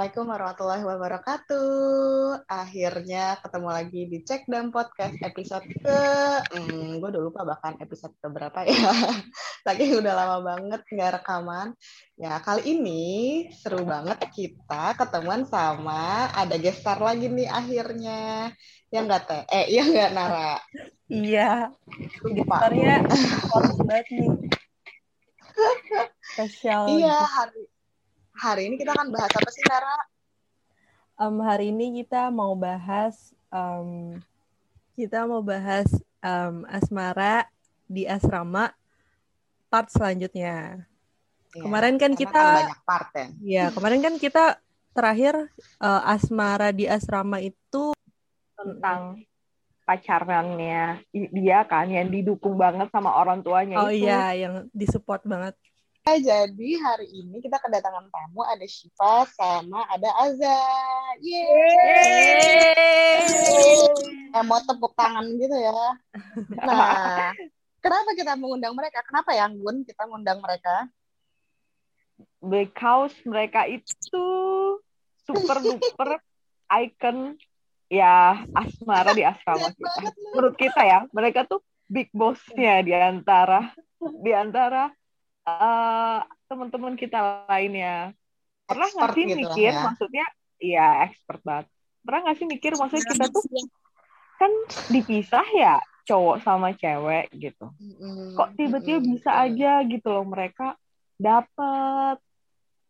Assalamualaikum warahmatullahi wabarakatuh. Akhirnya ketemu lagi di Cek dan Podcast episode ke, hmm, gue udah lupa bahkan episode ke berapa ya. Saking udah lama banget nggak rekaman. Ya kali ini seru banget kita ketemuan sama ada gestar lagi nih akhirnya. Yang nggak teh, eh yang nggak Nara. Iya. Gestarnya banget nih. Spesial. Iya hari hari ini kita akan bahas apa sih Nara? Um, hari ini kita mau bahas um, kita mau bahas um, asmara di asrama part selanjutnya. Ya, Kemarin kan kita- kan banyak part ya. Ya kemarin kan kita terakhir uh, asmara di asrama itu tentang pacarannya dia kan yang didukung banget sama orang tuanya oh itu. iya yang disupport banget. Nah, jadi hari ini kita kedatangan tamu ada Shiva sama ada Azza. Yeay. Eh, mau tepuk tangan gitu ya. Nah, kenapa kita mengundang mereka? Kenapa ya, Gun, kita mengundang mereka? Because mereka itu super duper icon ya asmara di asrama kita. Menurut kita ya, mereka tuh big bossnya di antara di antara eh, teman-teman kita lainnya. Pernah nggak sih gitu mikir ya. maksudnya iya expert banget. Pernah nggak sih mikir maksudnya kita tuh kan dipisah ya cowok sama cewek gitu. Kok tiba-tiba bisa aja gitu loh mereka dapat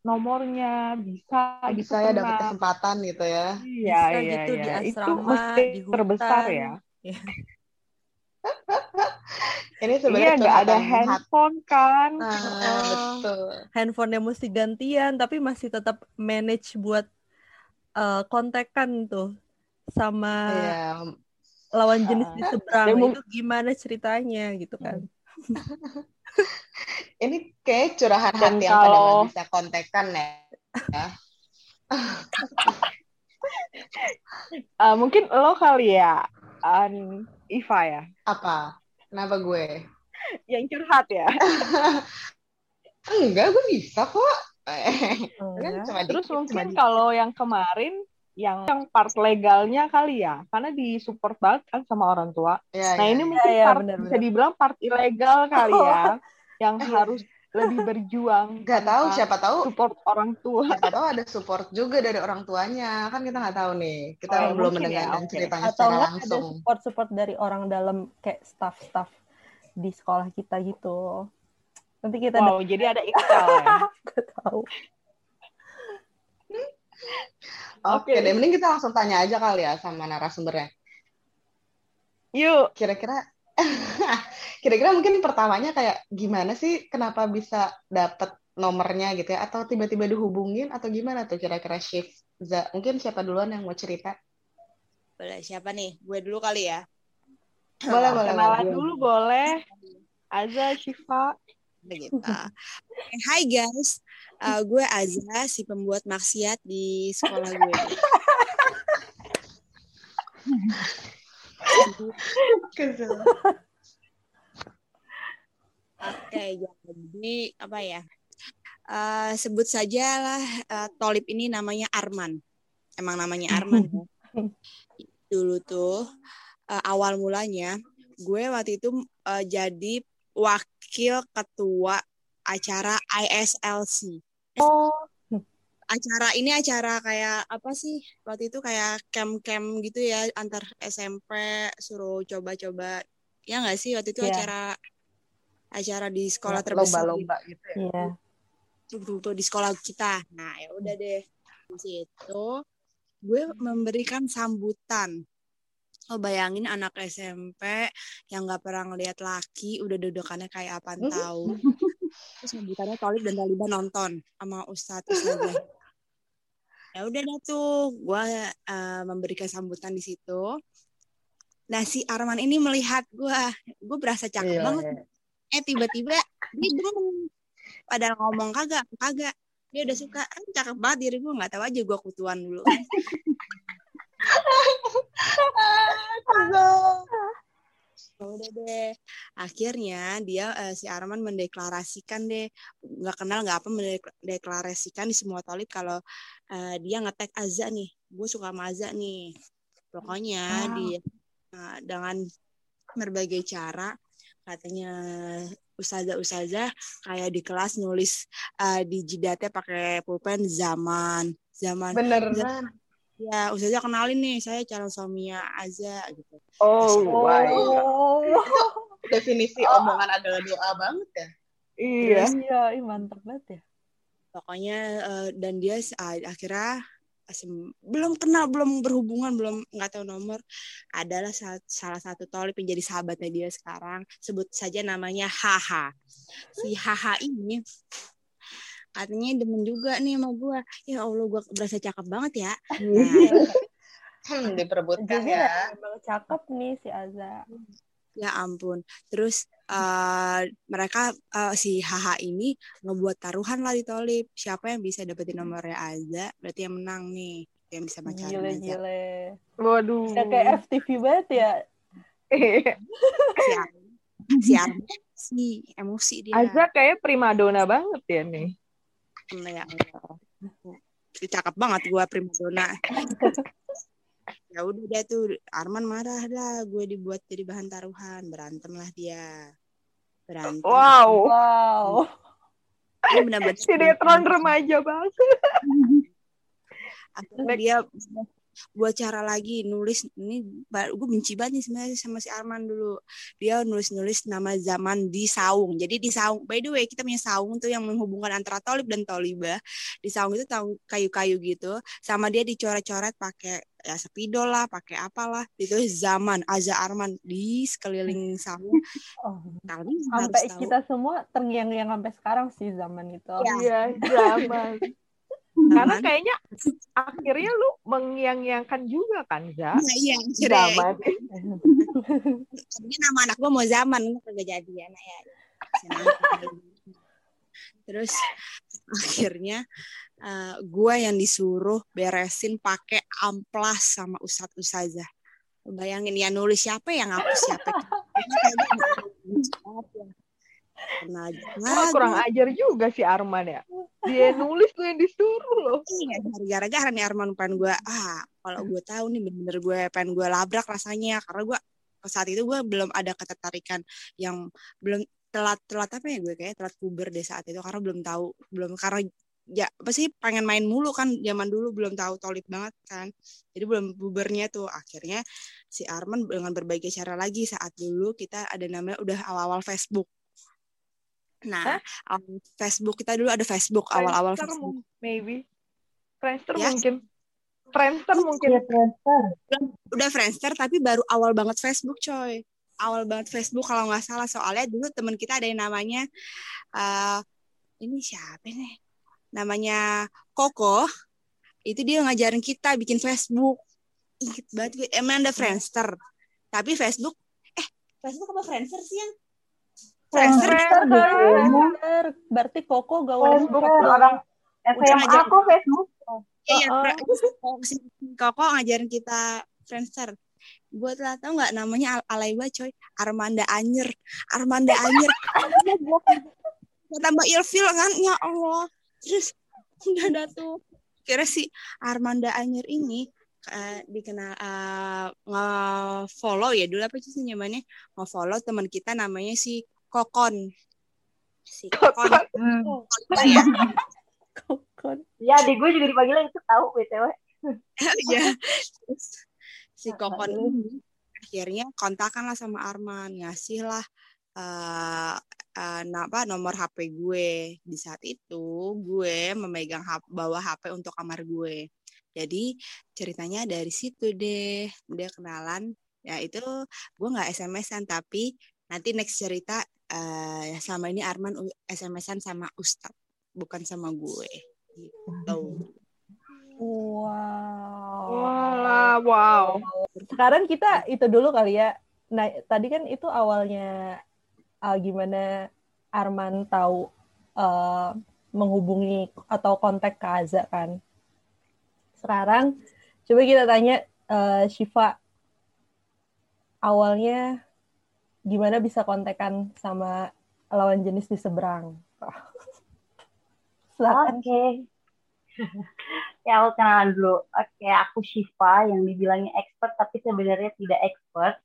nomornya bisa gitu Bisa ya dapat kesempatan gitu ya. Iya, Bisa iya, gitu di iya. Itu asrama, mesti di hutan. terbesar ya. Ini Iya, sebenarnya nggak ada handphone kan. Nah, Oh. betul. handphonenya mesti gantian tapi masih tetap manage buat uh, kontekan tuh sama Iya, lawan jenis di Ah. seberang Ya, itu gimana ceritanya gitu kan ini kayak curahan Dan hati yang pada kalau- nggak bisa kontekan ya. Eh, mungkin lo kali ya, An Iva ya, Apa? Kenapa gue? yang curhat ya. Enggak, gue bisa kok. Kan cuma Terus dikit, mungkin kalau yang kemarin yang yang part legalnya kali ya, karena disupport banget kan sama orang tua. Ya, Nah ya, ini ya. mungkin iya, part benar-benar. bisa dibilang part ilegal kali ya, yang Iya. harus lebih berjuang. Nggak tahu siapa tahu support orang tua. siapa tahu ada support juga dari orang tuanya kan kita nggak tahu nih kita Oh, belum ya, mendengarkan oke. ceritanya atau secara enggak ada langsung support support dari orang dalam kayak staff-staff di sekolah kita gitu nanti kita Wow, jadi ada intel ya. nggak tahu oke Oke. deh mending kita langsung tanya aja kali ya sama narasumbernya Yuk, kira-kira kira-kira mungkin pertamanya kayak gimana sih kenapa bisa dapet nomornya gitu ya atau tiba-tiba dihubungin atau gimana tuh kira-kira shift Za, mungkin siapa duluan yang mau cerita Boleh, siapa nih? Gue dulu kali ya. boleh boleh kenalan boleh. dulu boleh. Azza, Shiva. Begitu. Hai guys, Uh, gue Azza, si pembuat maksiat di sekolah gue. Kesel. Oke, jadi apa ya? Uh, sebut saja lah uh, Tolip ini namanya Arman. Emang namanya Arman. ya. Dulu tuh uh, awal mulanya gue waktu itu uh, jadi wakil ketua acara ISLC. Oh, acara ini acara kayak apa sih? Waktu itu kayak camp-camp gitu ya antar SMP suruh coba-coba. Ya nggak sih waktu itu Iya. acara acara di sekolah terbesar lomba-lomba gitu ya? Iya. Gitu, tuh di sekolah kita. Nah ya udah deh. Di situ gue memberikan sambutan. Oh bayangin anak SMP yang nggak pernah ngeliat laki udah dudukannya kayak apaan tahu. Terus sambutannya Tolib dan Taliban nonton sama Ustadz. Ya udah dah tuh gue eh, memberikan sambutan di situ. Nah si Arman ini melihat gue, gue berasa cakep Iya, banget. iya. Eh tiba-tiba dia bingung. Padahal ngomong kagak, kagak. Dia udah suka, kan cakep banget diri gue nggak tahu aja gue kutuan dulu kan. Udah deh. Akhirnya dia uh, si Arman mendeklarasikan deh. Nggak kenal nggak apa mendeklarasikan di semua tolip kalau uh, dia ngetek Azza nih. Gue suka sama Azza nih. Pokoknya wow. dia uh, dengan berbagai cara katanya ustazah-ustazah kayak di kelas nulis uh, di jidatnya pakai pulpen zaman zaman bener ya ustazah kenalin nih saya calon suaminya Aza gitu. Oh wow definisi oh. omongan adalah doa banget ya? Iya. Iya mantap banget ya. Pokoknya uh, dan dia uh, akhirnya belum kenal belum berhubungan belum nggak tahu nomor adalah salah satu tolip yang jadi sahabatnya dia sekarang. Sebut saja namanya Haha si Haha ini katanya demen juga nih sama gue ya allah gue berasa cakep banget ya. Nah, hmm, diperebutkan ya. emang cakep nih si Aza ya ampun. Terus uh, mereka uh, si Haha ini ngebuat taruhan lah di Tolip siapa yang bisa dapetin nomornya Aza berarti yang menang nih. Yang bisa pacaran gile, Aza gile. waduh. Ya kayak FTV banget ya. Si Ar si, si emosi dia. Aza kayak primadona banget ya nih ya cakep banget gue primadona ya udah dia tuh Arman marah lah gue dibuat jadi bahan taruhan. Berantem lah dia. Berantem. Wow. Wow. Ini benar-benar sinetron remaja banget. Akhirnya dia buat cara lagi nulis ini gue benci banget nih sebenarnya sama si Arman dulu. Dia nulis-nulis nama zaman di saung. Jadi di saung by the way kita punya saung tuh yang menghubungkan antara tolib dan tolibah. Di saung itu tahu kayu-kayu gitu. Sama dia dicoret-coret pakai ya spidol lah pakai apalah. Itu zaman Aza Arman di sekeliling saung. Oh. sampai kita semua terngiang-ngiang sampai sekarang sih zaman itu. Iya. Ya, zaman karena kayaknya akhirnya lu mengiang-iangkan juga kan, Za? Nah, iya, Zaman. Ini nama anak gue mau zaman, kagak jadi anak ya. Terus akhirnya uh, gue yang disuruh beresin pakai amplas sama ustadz ustazah. Bayangin ya nulis siapa yang hapus siapa. Nah, oh, kurang ajar juga si Arman ya. Dia nulis tuh yang disuruh loh. Iya, gara-gara nih Arman pengen gue, ah kalau gue tahu nih bener-bener gue pengen gue labrak rasanya. Karena gue saat itu gue belum ada ketertarikan yang belum telat telat apa ya gue kayak telat puber deh saat itu. Karena belum tahu belum karena ya apa sih pengen main mulu kan zaman dulu belum tahu tolip banget kan. Jadi belum pubernya tuh. Akhirnya si Arman dengan berbagai cara lagi saat dulu kita ada namanya udah awal-awal Facebook Nah, um, Facebook kita dulu ada Facebook awal-awal Facebook. Maybe. Friendster ya? mungkin. Friendster mungkin. Ya, Friendster. Udah Friendster tapi baru awal banget Facebook, coy. Awal banget Facebook kalau nggak salah soalnya dulu teman kita ada yang namanya uh, ini siapa nih? Namanya Koko. Itu dia ngajarin kita bikin Facebook. Ingat banget, emang ada Friendster. Tapi Facebook, eh Facebook apa Friendster sih yang Friendster, Friendster, Berarti Koko gaul orang SMA aku Facebook. Iya, Koko ngajarin kita Friendster. Buat lah tau nggak namanya Al Alaiba coy, Armanda Anyer, Armanda Anyer. tambah ilfil kan, ya Allah. Terus udah ada tuh. Kira si Armanda Anyer ini uh, dikenal uh, nge-follow ya dulu apa sih nyamannya nge-follow teman kita namanya si kokon. Si kokon, Hmm. kokon. Ya kokon. Ya di gue juga dipanggil itu tahu btw ya si kokon. ini akhirnya kontakan lah sama Arman ngasih lah uh, uh, apa nomor HP gue. Di saat itu gue memegang HP, bawa HP untuk kamar gue. Jadi ceritanya dari situ deh. Dia kenalan. Ya itu gue nggak SMS-an tapi nanti next cerita uh, sama ini Arman SMS-an sama Ustad bukan sama gue gitu. Wow. Wow, wow. Sekarang kita itu dulu kali ya. Nah, tadi kan itu awalnya uh, gimana Arman tahu uh, menghubungi atau kontak ke Aza kan. Sekarang coba kita tanya uh, Shiva awalnya gimana bisa kontekan sama lawan jenis di seberang. Silakan. Oke. ya aku kenalan dulu. Oke, aku Shiva yang dibilangnya expert tapi sebenarnya tidak expert.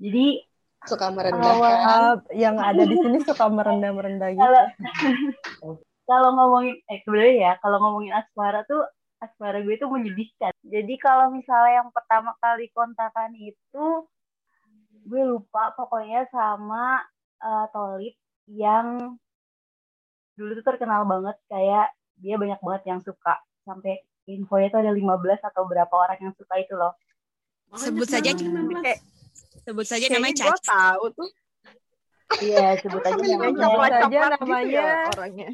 Jadi Suka awal merendahkan. Uh, yang ada di sini suka merendah-merendah gitu. kalau kalau ngomongin eh sebenarnya ya kalau ngomongin asmara tuh asmara gue itu menyedihkan. Jadi kalau misalnya yang pertama kali kontakan itu gue lupa pokoknya sama eh, Tolip yang dulu tuh terkenal banget kayak dia banyak banget yang suka sampai infonya tuh ada 15 atau berapa orang yang suka itu loh. Sebut saja Kayak- sebut saja Kayaknya namanya Caca. tahu tuh. Iya, sebut aja namanya. saja gitu namanya. ya orangnya.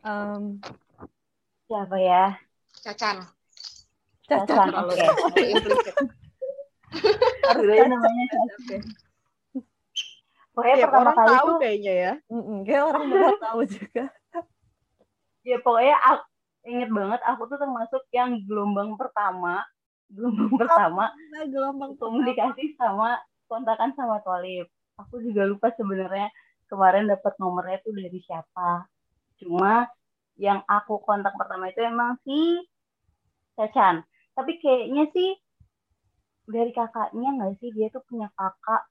Um, Siapa ya? Cacan. Caca. Cacan, Terlalu implisit. Sebenarnya namanya Cacan. Pokoknya Tiap pertama orang kali tahu tuh kayaknya ya. Kayak orang bakal tahu juga. ya pokoknya aku inget banget aku tuh termasuk yang gelombang pertama gelombang pertama Nah, gelombang komunikasi sama kontakan sama Tolip aku juga lupa sebenarnya kemarin dapat nomornya tuh dari siapa cuma yang aku kontak pertama itu emang si Cacan tapi kayaknya sih dari kakaknya nggak sih dia tuh punya kakak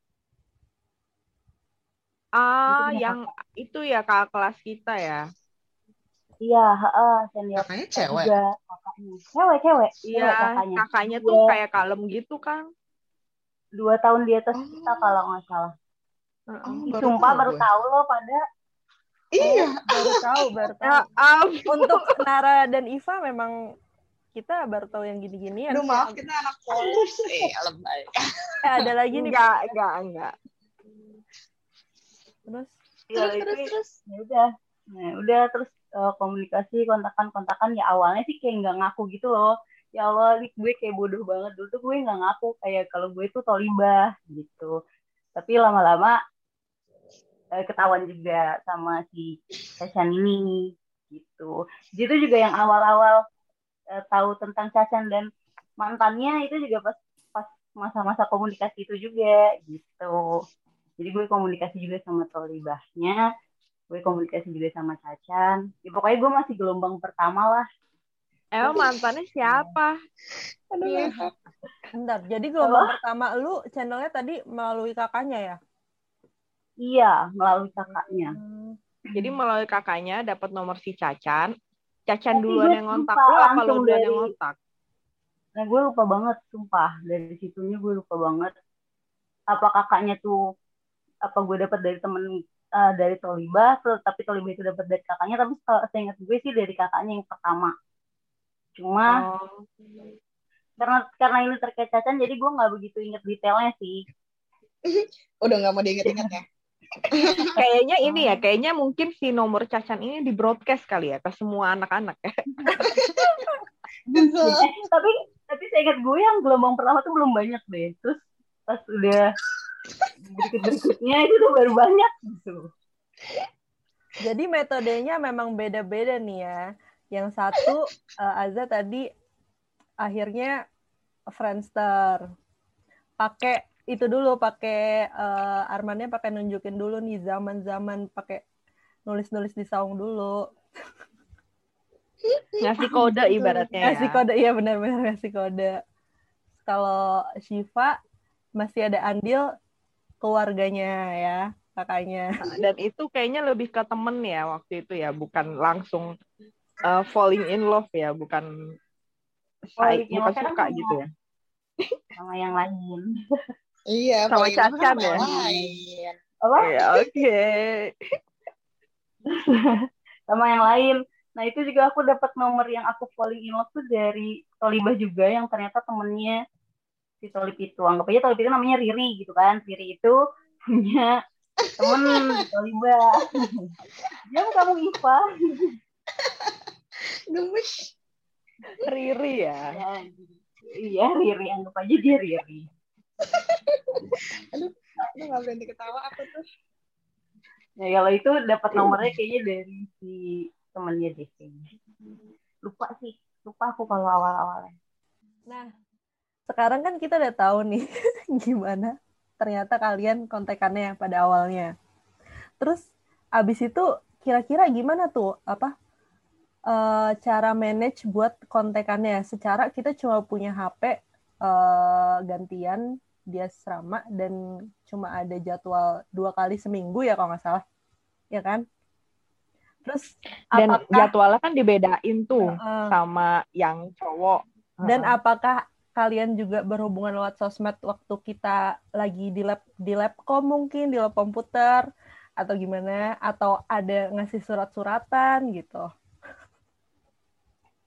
Ah, punya yang itu ya kakak kelas kita ya. iya heeh senior Kakaknya cewek. juga kakaknya cewek cewek Iya, kakaknya kakaknya tuh Iya. kayak kalem gitu kan. dua tahun di atas Oh. kita kalau nggak salah Oh, baru sumpah tahu baru gue. tahu loh pada Iya. baru tahu, baru tahu. Ya ampun. Untuk Nara dan Iva memang kita baru tahu yang gini-ginian. Aduh maaf kita anak polos. Eh, lebay. Eh, ada lagi nih. Enggak, enggak, enggak. Terus ya Terus, itu terus, terus. ya udah nah udah terus eh, komunikasi kontakan kontakan ya awalnya sih kayak nggak ngaku gitu loh ya Allah gue kayak bodoh banget dulu tuh gue nggak ngaku kayak kalau gue tuh tolibah gitu tapi lama-lama eh, ketahuan juga sama si Cacan ini gitu jadi itu juga yang awal-awal eh, tahu tentang Cacan dan mantannya itu juga pas pas masa-masa komunikasi itu juga gitu jadi gue komunikasi juga sama Tolibahnya gue komunikasi juga sama Cacan ya pokoknya gue masih gelombang pertama lah Emang mantannya siapa? Aduh, Iya. bentar, jadi gelombang pertama lu channelnya tadi melalui kakaknya ya? iya melalui kakaknya Hmm. Jadi melalui kakaknya dapat nomor si Cacan. Cacan duluan yang ngontak lo apa lo langsung duluan yang dari- ngontak? nah gue lupa banget sumpah dari situnya gue lupa banget apa kakaknya tuh apa gue dapat dari temen eh, dari Tolibah terus- tapi Tolibah itu dapat dari kakaknya tapi se- seingat gue sih dari kakaknya yang pertama cuma Oh. karena karena ini terkait Cacan jadi gue nggak begitu inget detailnya sih Udah nggak mau diinget-inget ya? Kayaknya ini ya, kayaknya mungkin si nomor Cacan ini di broadcast kali ya ke semua anak-anak ya. Gitu. Eh, tapi tapi saya ingat gue yang gelombang pertama tuh belum banyak deh terus pas udah berikut berikutnya itu tuh baru banyak gitu Jadi metodenya memang beda-beda nih ya. Yang satu eh, Azza tadi akhirnya Friendster. Pakai itu dulu pakai eh, Armannya pakai nunjukin dulu nih zaman-zaman pakai nulis-nulis di saung dulu. Ngasih kode ibaratnya ya. Ngasih kode iya benar-benar ngasih kode. Kalau Shiva masih ada andil keluarganya ya, kakaknya. Dan itu kayaknya lebih ke temen ya waktu itu ya, bukan langsung uh, falling in love ya, bukan kan suka gitu ya. sama yang lain Iya, Sama Cacan sama ya? lain. apa Ya oke. sama yang lain nah itu juga aku dapat nomor yang aku falling in love tuh dari Tolibah juga yang ternyata temennya si Tolib itu anggap aja Tolib itu namanya Riri gitu kan Riri itu punya temen Tolibah dia kamu Iva Gemes. Riri ya. Ya, iya Riri anggap aja dia Riri Aduh, nggak berhenti ketawa aku tuh. ya kalau itu dapat nomornya kayaknya dari si temennya deh kayaknya. lupa sih lupa aku kalau awal-awalnya Nah, sekarang kan kita udah tahu nih gimana ternyata kalian kontekannya pada awalnya. Terus abis itu kira-kira gimana tuh apa uh, cara manage buat kontekannya? Secara kita cuma punya HP uh, gantian dia serama dan cuma ada jadwal dua kali seminggu ya kalau nggak salah, ya kan? Terus dan apakah, jadwalnya kan dibedain tuh uh, sama yang cowok. Dan uh. apakah kalian juga berhubungan lewat sosmed waktu kita lagi di lab di labcom mungkin di lab komputer atau gimana atau ada ngasih surat-suratan gitu.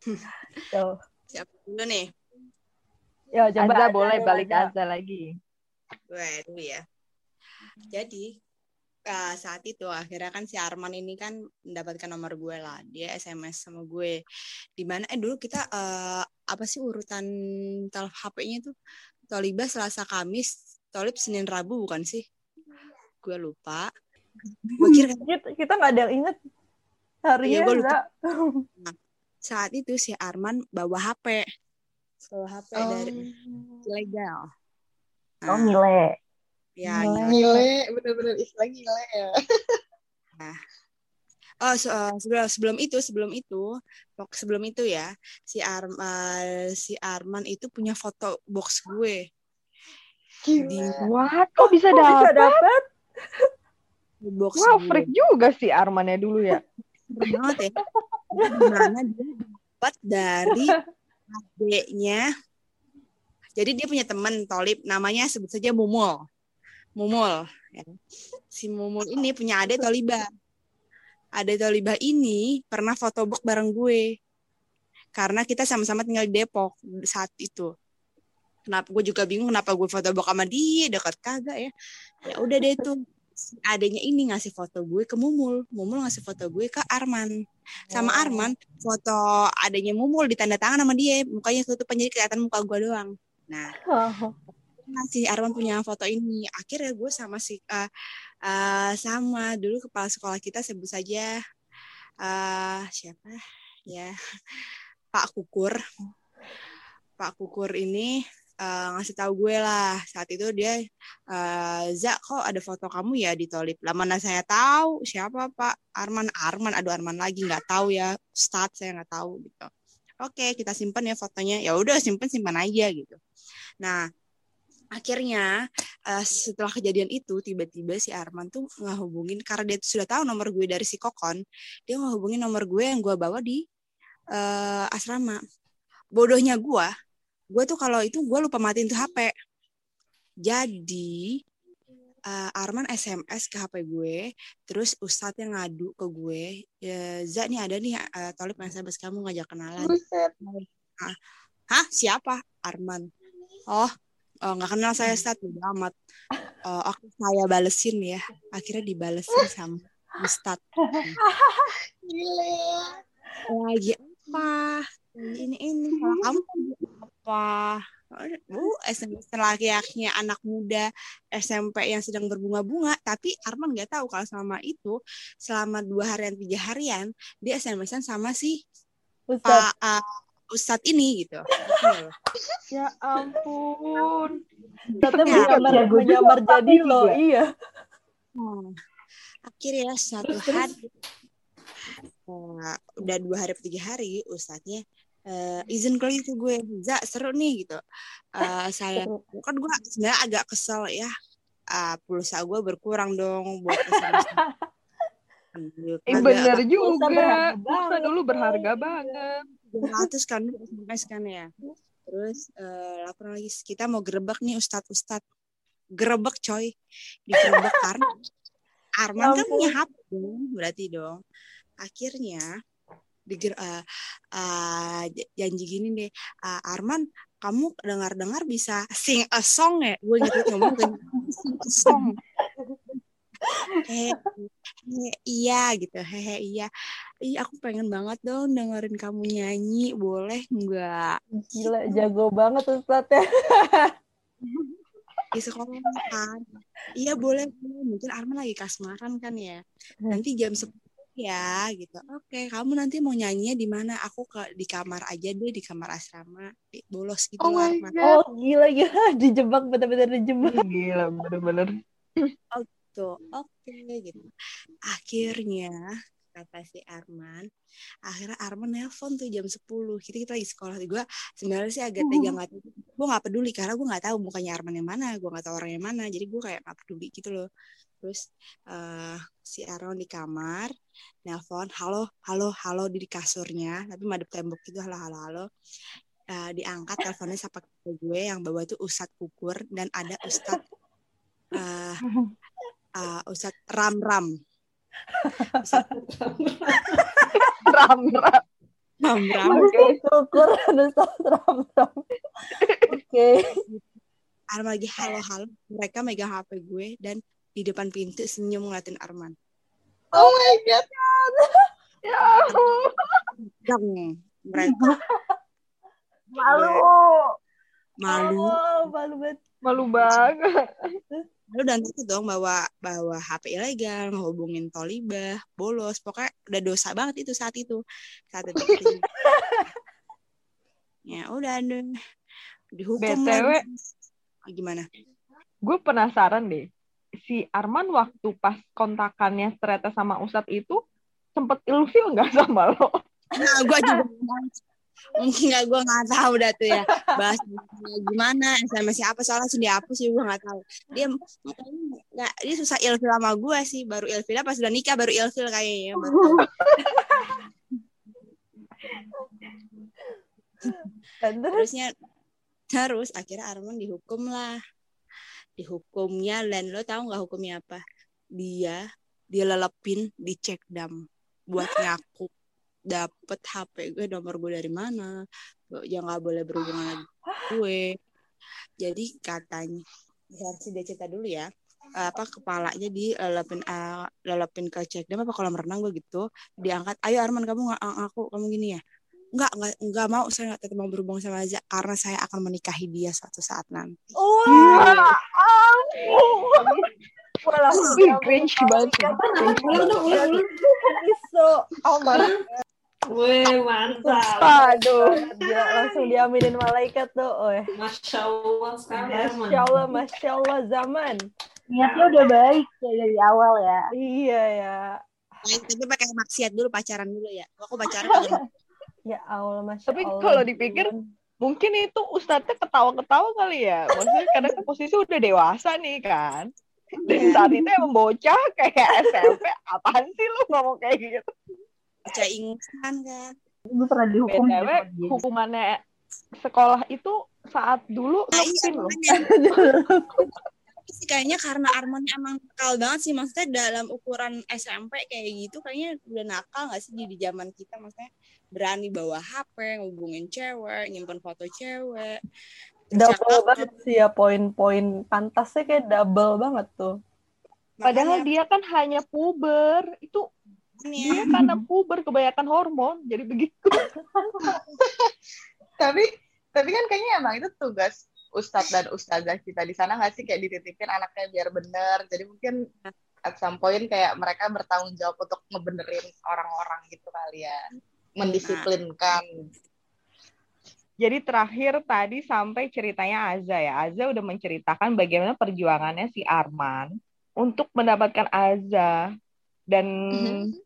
so. Siapa dulu nih? Ya, coba Azza boleh balik Azza lagi. Gue dulu ya. Jadi uh, saat itu akhirnya kan si Arman ini kan mendapatkan nomor gue lah. Dia SMS sama gue. Di mana eh dulu kita uh, apa sih urutan tel HP-nya tuh? Toliba Selasa Kamis, Tolib Senin Rabu bukan sih? Gue lupa. Gue kira kita nggak ada yang inget harinya. Iya, gue lupa. Nah, saat itu si Arman bawa HP bawa HP oh. dari ilegal. Nah, oh, ngile. Ya, ngile, bener-bener istilah ngile ya. nah. Oh, so, uh, sebelum sebelum itu, sebelum itu, sebelum itu ya, si Arm uh, si Arman itu punya foto box gue. Di What? Kok bisa dapat? Bisa dapat? box wow, gue. freak juga si Armannya dulu ya. Banget ya. Gimana dia dapat dari adiknya jadi dia punya teman Tolip namanya sebut saja Mumul. Mumul ya. si Mumul ini punya adik Toliba. Adik Toliba ini pernah fotobok bareng gue. Karena kita sama-sama tinggal di Depok saat itu. Kenapa gue juga bingung kenapa gue fotobok sama dia. Dekat kagak ya. Ya udah deh tuh adanya ini ngasih foto gue ke Mumul. Mumul ngasih foto gue ke Arman. Sama oh. Arman, foto adanya Mumul ditanda tangan sama dia. Mukanya tutupan jadi kelihatan muka gue doang. Nah, oh. si Arman punya foto ini. Akhirnya gue sama si uh, uh, sama dulu kepala sekolah kita sebut saja uh, siapa ya Pak Kukur. Pak Kukur ini uh, ngasih tahu gue lah. Saat itu dia uh, Za kok ada foto kamu ya di Tolip lah mana saya tahu siapa Pak? Arman Arman. Aduh Arman lagi nggak tahu ya. Start saya nggak tahu gitu. Oke kita simpan ya fotonya. Ya udah simpan simpan aja gitu. Nah akhirnya uh, setelah kejadian itu tiba-tiba si Arman tuh ngehubungin karena dia sudah tahu nomor gue dari si Kokon dia ngehubungin nomor gue yang gue bawa di uh, asrama. Bodohnya gue gue tuh kalau itu gue lupa matiin tuh HP jadi uh, Arman SMS ke HP gue, terus Ustadz yang ngadu ke gue, ya, Za nih ada nih uh, Tolip SMS kamu ngajak kenalan. Buset. Hah? Siapa? Arman. Oh, oh nggak kenal saya Ustadz, udah amat. Uh, oke, saya balesin ya. Akhirnya dibalesin sama Ustadz. Gile. Lagi apa? Ini ini. Kalau kamu apa Bu, SMS laki-lakinya anak muda SMP yang sedang berbunga-bunga, tapi Arman nggak tahu kalau selama itu, selama dua harian, tiga harian, dia SMS-an sama si Ustadz. Pak uh, Ustadz ini gitu. ya ampun. Tapi menyamar, menyamar jadi loh, iya. Hmm. Akhirnya satu hari, uh, udah dua hari, tiga hari, Ustadznya uh, izin kali itu gue za seru nih gitu uh, saya kan gue sebenarnya agak kesel ya uh, pulsa gue berkurang dong buat Eh, bener juga. Pulsa dulu berharga banget. Ratus kan SMS kan ya. Terus uh, lapor lagi kita mau gerebek nih Ustadz Ustadz. Gerebek coy. Digerebek karena Arman kan punya HP dong, berarti dong. Akhirnya di uh, uh, janji gini deh uh, Arman kamu dengar-dengar bisa sing a song ya? Gue gitu ngomong ke sing a song. Hehe he, iya gitu hehe iya. Iya aku pengen banget dong dengerin kamu nyanyi boleh nggak? Gila jago banget Ustaz ya. Di sekolah kan. Iya boleh mungkin Arman lagi kasmaran kan ya. Nanti jam 10 ya gitu. Oke kamu nanti mau nyanyinya di mana? Aku ke di kamar aja deh di kamar asrama. Di bolos gitu Oh my. God. Oh gila gila. Dijebak bener-bener dijebak. Gila, bener-bener. tuh oke gitu. Akhirnya kata si Arman akhirnya Arman nelpon tuh jam 10 kita kita lagi sekolah. Gue sebenarnya sih agak tegang nggak gue nggak peduli karena gue nggak tahu mukanya Arman yang mana gue nggak tahu orang yang mana. Jadi gue kayak nggak peduli gitu loh terus eh, si Arman di kamar nelpon halo halo halo di kasurnya tapi madep tembok gitu halo halo halo Eh, diangkat teleponnya siapa gue yang bawa tuh Ustadz Kukur dan ada Ustadz eh uh, Ustadz Ram Ram. Ustadz Ram, ram. Ram Ram. Oke, syukur ada ram ram. Oke. Arman lagi halo-halo. Mereka megang HP gue dan di depan pintu senyum ngeliatin Arman. Oh my god. Ya ampun. Mereka Malu. malu. Oh, malu banget. Malu banget. Lalu dan takut dong bawa bawa HP ilegal, menghubungin tolibah, bolos. Pokoknya udah dosa banget itu saat itu. Saat itu. ya udah deh. Dihukum BTW. lah. Ah, Gimana? Gue penasaran deh. Si Arman waktu pas kontakannya ternyata sama Ustadz itu sempet ilfil nggak sama lo? Nah, gue juga Enggak, gue nggak tahu dah tuh ya. Bahas gimana SMS apa soalnya langsung dihapus sih gue nggak tahu. Dia nggak dia susah ilfil sama gue sih. Baru ilfil pas udah nikah baru ilfil kayaknya. Baru terusnya terus akhirnya Arman dihukum lah dihukumnya dan lo tahu nggak hukumnya apa? Dia dia lelepin di dam. Buat ngaku dapet HP gue nomor gue dari mana. Yang nggak boleh berhubungan lagi gue. Jadi katanya versi dia cerita dulu ya apa kepalanya dilelepin uh, lelepin ke cek dam apa kolam renang gue gitu. Diangkat ayo Arman kamu nggak ngaku kamu gini ya nggak nggak nggak mau saya nggak tetap mau berhubungan sama Aza karena saya akan menikahi dia suatu saat nanti wah langsung Ih, diambil cringe banget. so oh my Weh, mantap. Aduh. Gila, langsung diaminin malaikat tuh. Oh, Masya Allah sekali. Masya Allah, Masya Allah zaman. Niatnya udah baik ya dari awal ya. Iya ya. Tapi pakai maksiat dulu pacaran dulu ya aku pacaran Ya Allah, Masya Tapi Allah. kalau dipikir, Mungkin itu ustadznya ketawa-ketawa kali ya. Maksudnya karena posisi udah dewasa nih kan. Dan saat itu emang bocah kayak SMP. Apaan sih lu ngomong kayak gitu? baca ingusan kan Gue pernah dihukum BTW, dia. hukumannya sekolah itu saat dulu nah, iya, loh. sih kayaknya karena Arman emang nakal banget sih maksudnya dalam ukuran SMP kayak gitu kayaknya udah nakal gak sih di, di zaman kita maksudnya berani bawa HP ngubungin cewek nyimpen foto cewek Double banget sih ya poin-poin pantasnya kayak double banget tuh. Padahal Makanya, dia kan hanya puber. Itu makanya. dia karena puber kebanyakan hormon. Jadi begitu. tapi tapi kan kayaknya emang itu tugas ustadz dan ustazah kita di sana nggak sih kayak dititipin anaknya biar bener jadi mungkin at some point kayak mereka bertanggung jawab untuk ngebenerin orang-orang gitu kali ya mendisiplinkan Jadi terakhir tadi sampai ceritanya Aza ya. Aza udah menceritakan bagaimana perjuangannya si Arman untuk mendapatkan Aza dan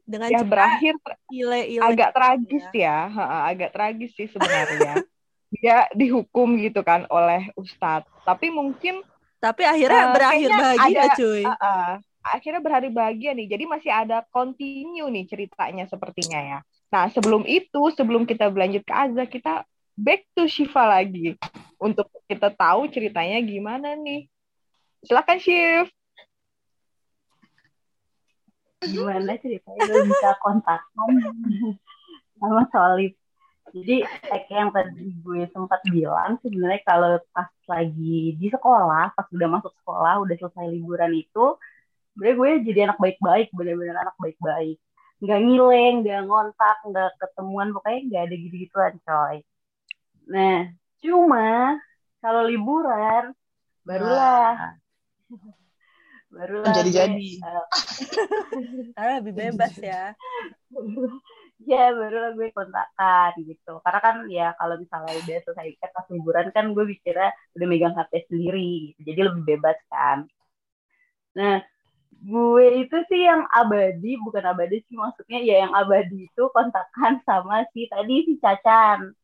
Dengan ya berakhir ile-ile. agak tragis ya, Ha, agak tragis sih sebenarnya. Dia dihukum gitu kan oleh Ustadz. Tapi mungkin Tapi akhirnya Eh, berakhir bahagia ada- cuy. uh, uh, akhirnya berhari bahagia nih. Jadi masih ada continue nih ceritanya sepertinya ya. Nah sebelum itu, sebelum kita berlanjut ke Aza, kita back to Shiva lagi untuk kita tahu ceritanya gimana nih. Silakan Shiv. gimana ceritanya gue bisa kontakkan sama Solid. Jadi kayak yang tadi gue sempat bilang sebenarnya kalau pas lagi di sekolah, pas udah masuk sekolah, udah selesai liburan itu, sebenarnya gue jadi anak baik-baik, bener-bener anak baik-baik. Nggak ngileng, nggak ngontak, nggak ketemuan, pokoknya nggak ada gitu-gituan coy. Nah, cuma kalau liburan, barulah baru Menjadi-jadi. Karena lebih bebas ya. ya baru gue kontakkan gitu karena kan ya kalau misalnya udah selesai ikat pas liburan kan gue pikirnya udah megang HP sendiri gitu. jadi lebih bebas kan nah gue itu sih yang abadi bukan abadi sih maksudnya ya yang abadi itu kontakkan sama si tadi si Cacan.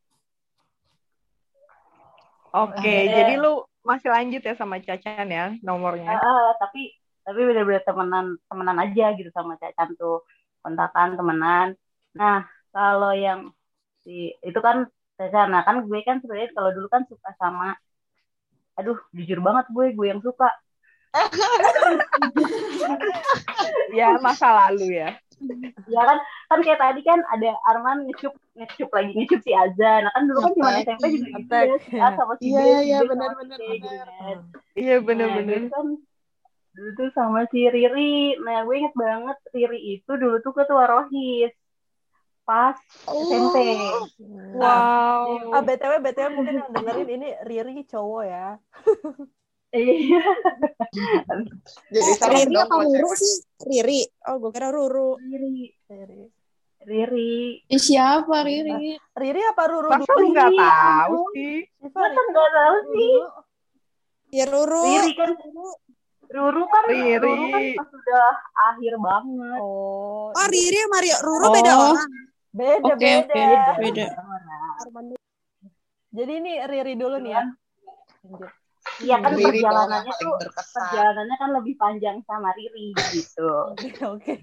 Oke, Akhirnya- jadi lu masih lanjut ya sama Cacan ya nomornya. Ah, tapi tapi bener-bener temenan temenan aja gitu sama Cacan tuh. Kontakan temenan. Nah kalau yang si itu kan Cacan. Nah kan gue kan sebenarnya kalau dulu kan suka sama aduh jujur banget gue gue yang suka Ya masa lalu ya. ya kan kan kayak tadi kan ada Arman ngecup ngecup lagi ngecup si Azza nah kan dulu kan cuma. SMP juga gitu ya si A sama si B Iya, iya, B sama benar-benar, si C gitu benar. Iya Nah, gue kan dulu tuh sama si Riri. Nah, gue inget banget Riri itu dulu tuh ketua Rohis. Pas SMP. Wow. Ah, BTW, BTW mungkin yang dengerin ini Riri cowok ya. Iya. Jadi Eh, Riri apa Ruru sih? Riri. Oh, gue kira Ruru. Riri. Riri. Riri. Eh, siapa Riri? Riri apa Ruru Masa dulu? lu nggak tahu sih? Masa nggak tahu sih? Ya Ruru. Riri kan Ruru kan Riri. Ruru kan pas sudah akhir banget. Oh, Oh, Riri sama. Ruru Oh. beda orang. beda, Oke, beda. oke. Beda. Orang. Jadi ini Riri dulu nih ya. Lanjut. Iya kan Riri perjalanannya tuh berkesan. perjalanannya kan lebih panjang sama Riri gitu. Oke,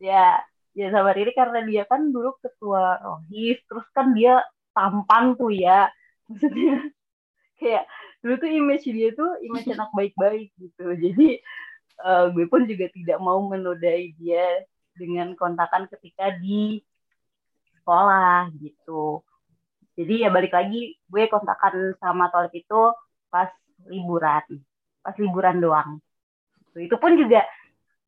ya ya sama Riri karena dia kan dulu ketua rohis terus kan dia tampan tuh ya maksudnya kayak dulu tuh image dia tuh image anak baik-baik gitu jadi eh, gue pun juga tidak mau menodai dia dengan kontakan ketika di sekolah gitu jadi ya balik lagi gue kontakan sama Tolip itu pas liburan pas liburan doang itu pun juga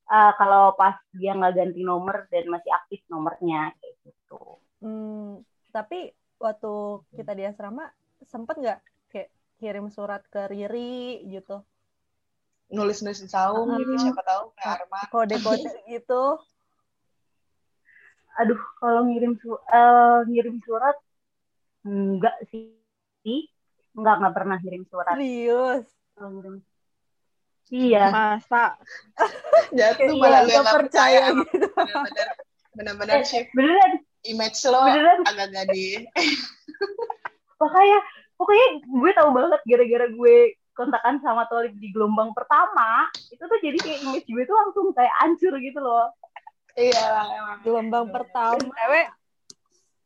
eh, kalau pas dia nggak ganti nomor dan masih aktif nomornya kayak gitu. Hmm, tapi waktu kita di asrama sempet nggak kayak kirim surat ke Riri gitu, Nulis-nulis di saung gitu, Hmm. siapa tahu kayak Arma. kode-kode gitu. Aduh, kalau ngirim su- eh, ngirim surat enggak sih. Enggak enggak pernah ngirim surat. Serius. Ngirim Iya. Masa Jatuh Iya, malah lu percaya gitu. Bener-bener, bener-bener Eh, beneran, image lo beneran. agak-agak di Makanya, pokoknya gue tahu banget gara-gara gue kontakan sama Tolip di gelombang pertama, itu tuh jadi kayak image gue tuh langsung kayak hancur gitu loh. iya emang. Gelombang pertama. cewek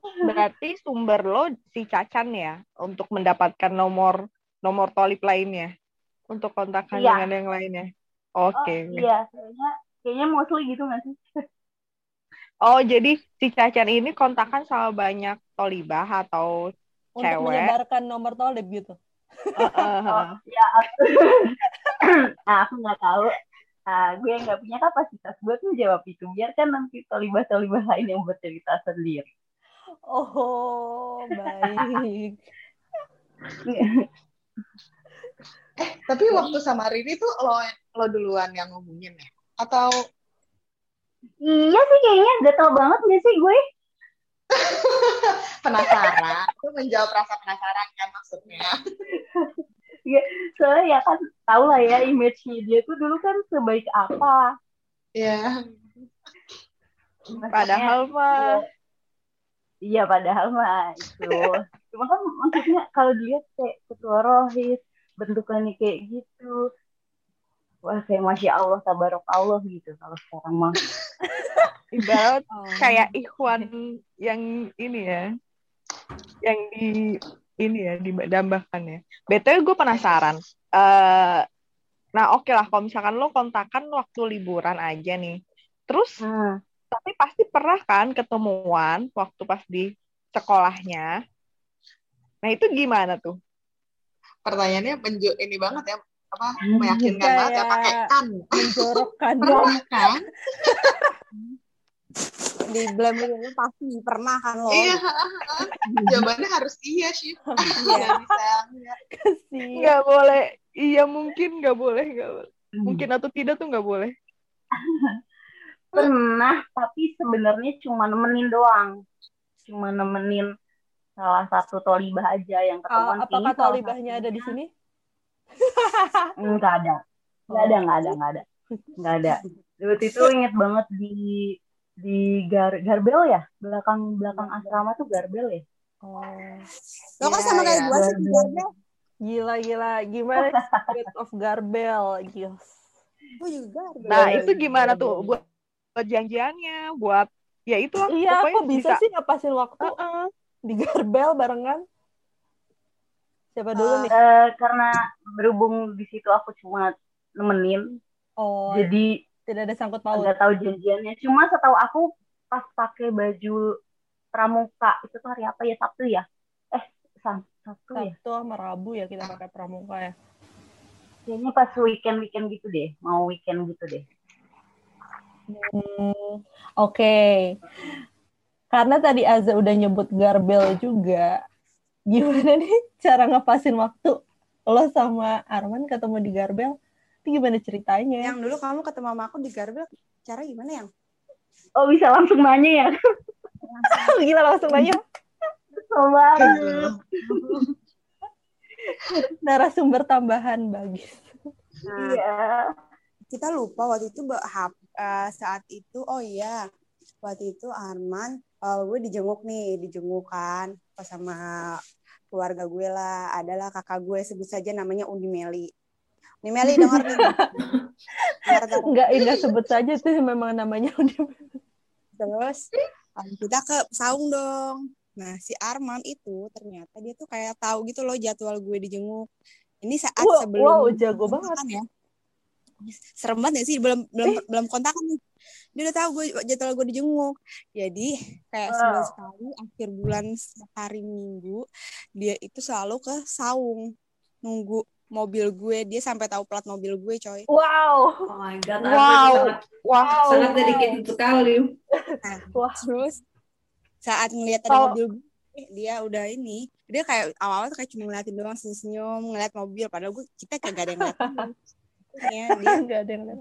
berarti sumber lo si Cacan ya untuk mendapatkan nomor nomor tolip lainnya untuk kontakkan Iya. dengan yang lainnya. Oh Oke. iya, kayaknya kayaknya mostly gitu nggak sih? Oh, jadi si Cacan ini kontakan sama banyak tolibah atau Untuk Cewek. menyebarkan nomor tolip gitu. Eh, eh, Oh, eh. ya aku, nah, aku nggak tahu. Nah, gue yang nggak punya kapasitas buat menjawab itu. Biarkan nanti tolibah-tolibah lain yang bercerita sendiri. Oh, baik. Eh, tapi waktu sama Riri tuh lo lo duluan yang ngomongin ya? Atau iya sih kayaknya gatel banget gak sih gue? penasaran? Itu menjawab rasa penasaran kan maksudnya. Soalnya ya kan tau lah ya image-nya dia tuh dulu kan sebaik apa. Iya. Padahal mah Iya padahal mah itu. Cuma kan maksudnya kalau dilihat kayak ketua rohis bentukannya kayak gitu. Wah kayak masya Allah tabarok Allah gitu kalau sekarang mah. ibarat Oh. kayak Ikhwan yang ini ya, yang di ini ya didambakan ya. BTW gue penasaran. eh nah oke lah kalau misalkan lo kontakan waktu liburan aja nih. Terus Hmm. Tapi pasti pernah kan ketemuan waktu pas di sekolahnya. Nah itu gimana tuh? Pertanyaannya menju ini banget ya apa Hmm, meyakinkan banget ya pakai kayak- kan. Menjorokkan. Pernah kan? Di blame pasti pernah kan lo. Iya. Jawabannya harus iya sih. Kasihan. Nggak boleh. Iya mungkin nggak boleh nggak boleh. mungkin atau tidak tuh nggak boleh. Pernah, tapi sebenarnya cuma nemenin doang. Cuma nemenin salah satu tolibah aja yang Ah, ketemuan apakah kayaknya salah tolibahnya ada di sini? Enggak ada. Enggak ada, enggak ada, enggak ada. Enggak ada. Waktu itu inget banget di di Gar Garbel ya? Belakang belakang asrama tuh Garbel ya? Oh, Lo kan Iya, sama kayak iya. gue sih di Garbel. gila gila. Gimana Spirit of Garbel? Gila. Gue juga Garbel. Nah itu gimana tuh buat, buat janjiannya, buat ya itu lah. Iya, kok bisa, sih ngapasin waktu Heeh. di Garbel barengan? Siapa dulu Ah. nih? Eh, karena berhubung di situ aku cuma nemenin, Oh, jadi tidak ada sangkut paut. nggak tahu janjiannya. Cuma setahu aku pas pakai baju pramuka itu tuh hari apa ya Sabtu ya? Eh Sam- Sabtu ya? Sabtu sama Rabu ya kita pakai pramuka ya. Kayaknya pas weekend weekend gitu deh, mau weekend gitu deh. Hmm, Oke. Karena tadi Aza udah nyebut Garbel juga. Gimana nih cara ngepasin waktu lo sama Arman ketemu di Garbel? Itu gimana ceritanya? Yang dulu kamu ketemu sama aku di Garbel, cara gimana yang? Oh bisa langsung nanya ya? Gila langsung Kesel banget. narasumber tambahan bagus. Nah, Iya. kita lupa waktu itu Mbak, eh, saat itu oh iya waktu itu Arman eh, gue dijenguk nih dijenguk kan pas sama keluarga gue lah adalah kakak gue sebut saja namanya Uni Meli Uni Meli denger nih Dengar, dengar. Enggak, sebut saja tuh memang namanya udah. terus eh, kita ke saung dong nah si Arman itu ternyata dia tuh kayak tahu gitu loh jadwal gue dijenguk ini saat Wow, sebelum wow, jago banget. ya serem banget ya sih belum belum belum kontakan nih dia udah tahu gue jadwal gue dijenguk jadi kayak Wow. sebulan sekali akhir bulan hari minggu dia itu selalu ke saung nunggu mobil gue dia sampai tahu plat mobil gue coy Wow. Oh my god, Wow. Sangat, Wow. sangat dedicated sekali. Nah, Wah. terus saat ngelihat ada Oh. mobil gue dia udah ini dia kayak awal-awal tuh kayak cuma ngeliatin doang senyum ngeliat mobil padahal gue kita kagak ada yang ngeliatin ya dia Enggak ada yang lihat.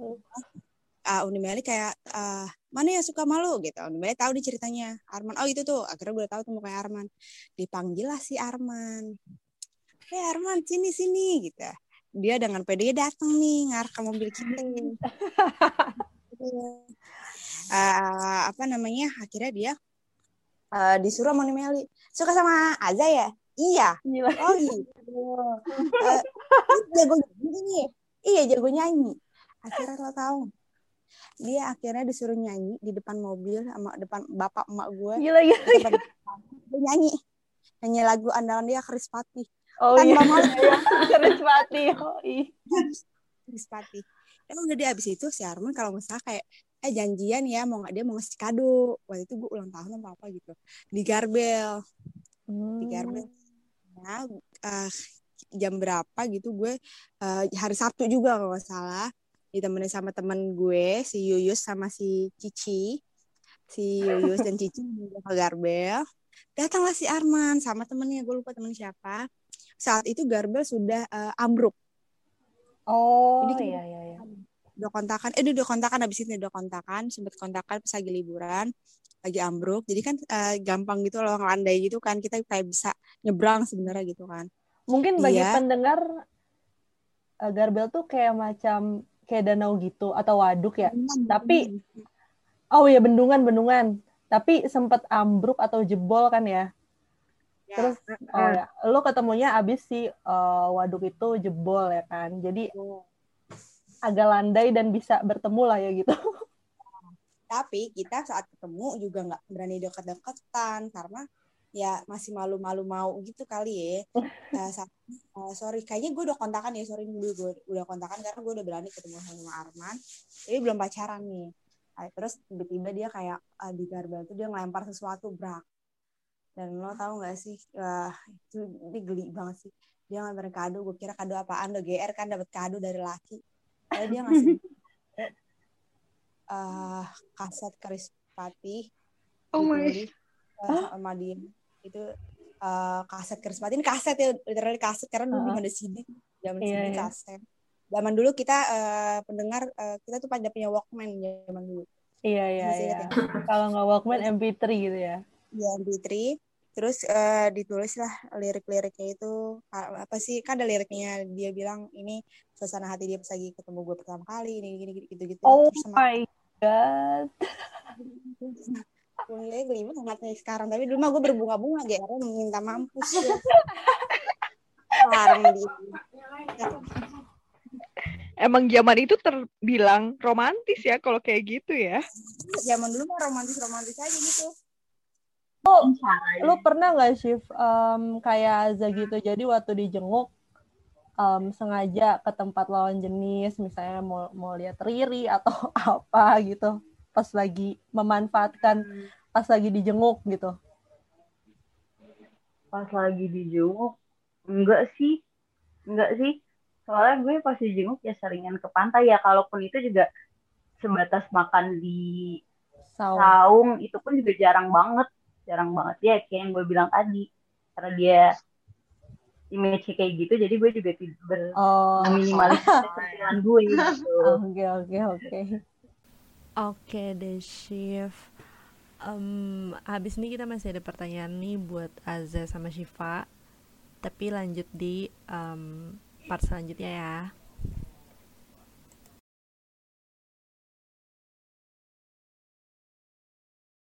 uh, Uni Meli kayak ah, mana yang suka malu? Gitu. Uni Meli tahu di ceritanya Arman. Oh itu tuh akhirnya gue tahu tuh mukanya Arman. Dipanggil lah si Arman. Eh Arman sini sini gitu. Dia dengan pede datang nih ngarah ke mobil kita Eh, apa namanya akhirnya dia eh, disuruh sama Uni Meli suka sama Aza ya? Iya. Gila. Oh gitu. Eh, jago nyanyi. Iya jago nyanyi. Akhirnya lo tahu. Dia akhirnya disuruh nyanyi di depan mobil sama depan bapak emak gue. Gila, gila. Dia nyanyi. Nyanyi lagu andalan dia Chris Pati. Oh Tanpa iya. malu. Keren mati. Oh, iya. Chris Pati. Ya udah dia abis itu si Arman kalau salah kayak eh janjian ya mau nggak dia mau ngasih kado waktu itu gue ulang tahun apa apa gitu di Garbel di Garbel nah eh, jam berapa gitu gue eh, hari Sabtu juga kalau nggak salah ditemenin sama temen gue si Yuyus sama si Cici. Si Yuyus dan Cici ke Garbel. Datanglah si Arman sama temennya gue lupa temen siapa. Saat itu Garbel sudah eh, ambruk. Oh, Jadi iya, iya, iya. udah kontakan eh udah kontakan abis itu udah kontakan sempet kontakan pas lagi liburan lagi ambruk. Jadi kan eh, gampang gitu loh ngelandai gitu kan kita kayak bisa nyebrang sebenarnya gitu kan Mungkin bagi Iya. pendengar eh, Garbel tuh kayak macam kayak danau gitu atau waduk ya. Tapi- Oh iya bendungan bendungan. Tapi sempat ambruk atau jebol kan ya. Ya, Terus oh ya, lo ketemunya abis si eh, waduk itu jebol ya kan. Jadi agak landai dan bisa bertemu lah ya gitu. tapi kita saat ketemu juga nggak berani deket-deketan karena ya masih malu-malu mau gitu kali ya. Eh, sorry kayaknya gue udah kontakan ya sorry dulu gue udah kontakan karena gue udah berani ketemu sama Arman tapi belum pacaran nih. Terus tiba-tiba dia kayak eh, di Garbel tuh dia ngelempar sesuatu brak. Dan lo tau gak sih Wah, itu ini geli banget sih. Dia ngelempar kado gue kira kado apaan lo GR kan dapat kado dari laki. Lalu dia ngasih eh kaset Chris Pati Oh my. eh, sama dia itu eh, kaset Chris Pati ini kaset ya literally kaset karena dulu Uh-uh. belum ada CD zaman Iya, CD iya. kaset zaman dulu kita eh, pendengar eh, kita tuh pada punya Walkman zaman dulu. Iya iya iya. ya? Kalau nggak Walkman MP3 gitu ya. Di MP3 terus eh, ditulis lah lirik-liriknya itu apa sih kan ada liriknya dia bilang ini suasana hati dia pas lagi ketemu gue pertama kali ini gini gitu gitu Oh terus sama my god. gue gelimet sangatnya sekarang tapi dulu mah gue berbunga-bunga GR minta mampus ya. Emang zaman itu terbilang romantis ya kalau kayak gitu ya. Zaman dulu mah romantis-romantis aja gitu. Lu pernah nggak shift em, kayak Aza gitu? Jadi waktu dijenguk em, sengaja ke tempat lawan jenis, misalnya mau mau lihat Riri atau apa gitu, pas lagi memanfaatkan pas lagi dijenguk gitu. Pas lagi dijenguk, enggak sih. Enggak sih. Soalnya gue pas dijenguk ya seringan ke pantai ya. Kalaupun itu juga sebatas makan di Saung. saung, itu pun juga jarang banget. Jarang banget ya, kayak yang gue bilang tadi. Karena dia image kayak gitu, jadi gue juga tidak ber Oh, penampilan gue gitu. oke oke oke. Oke deh, Shift. Em, habis ini kita masih ada pertanyaan nih buat Aza sama Shiva. Tapi lanjut di em, part selanjutnya ya.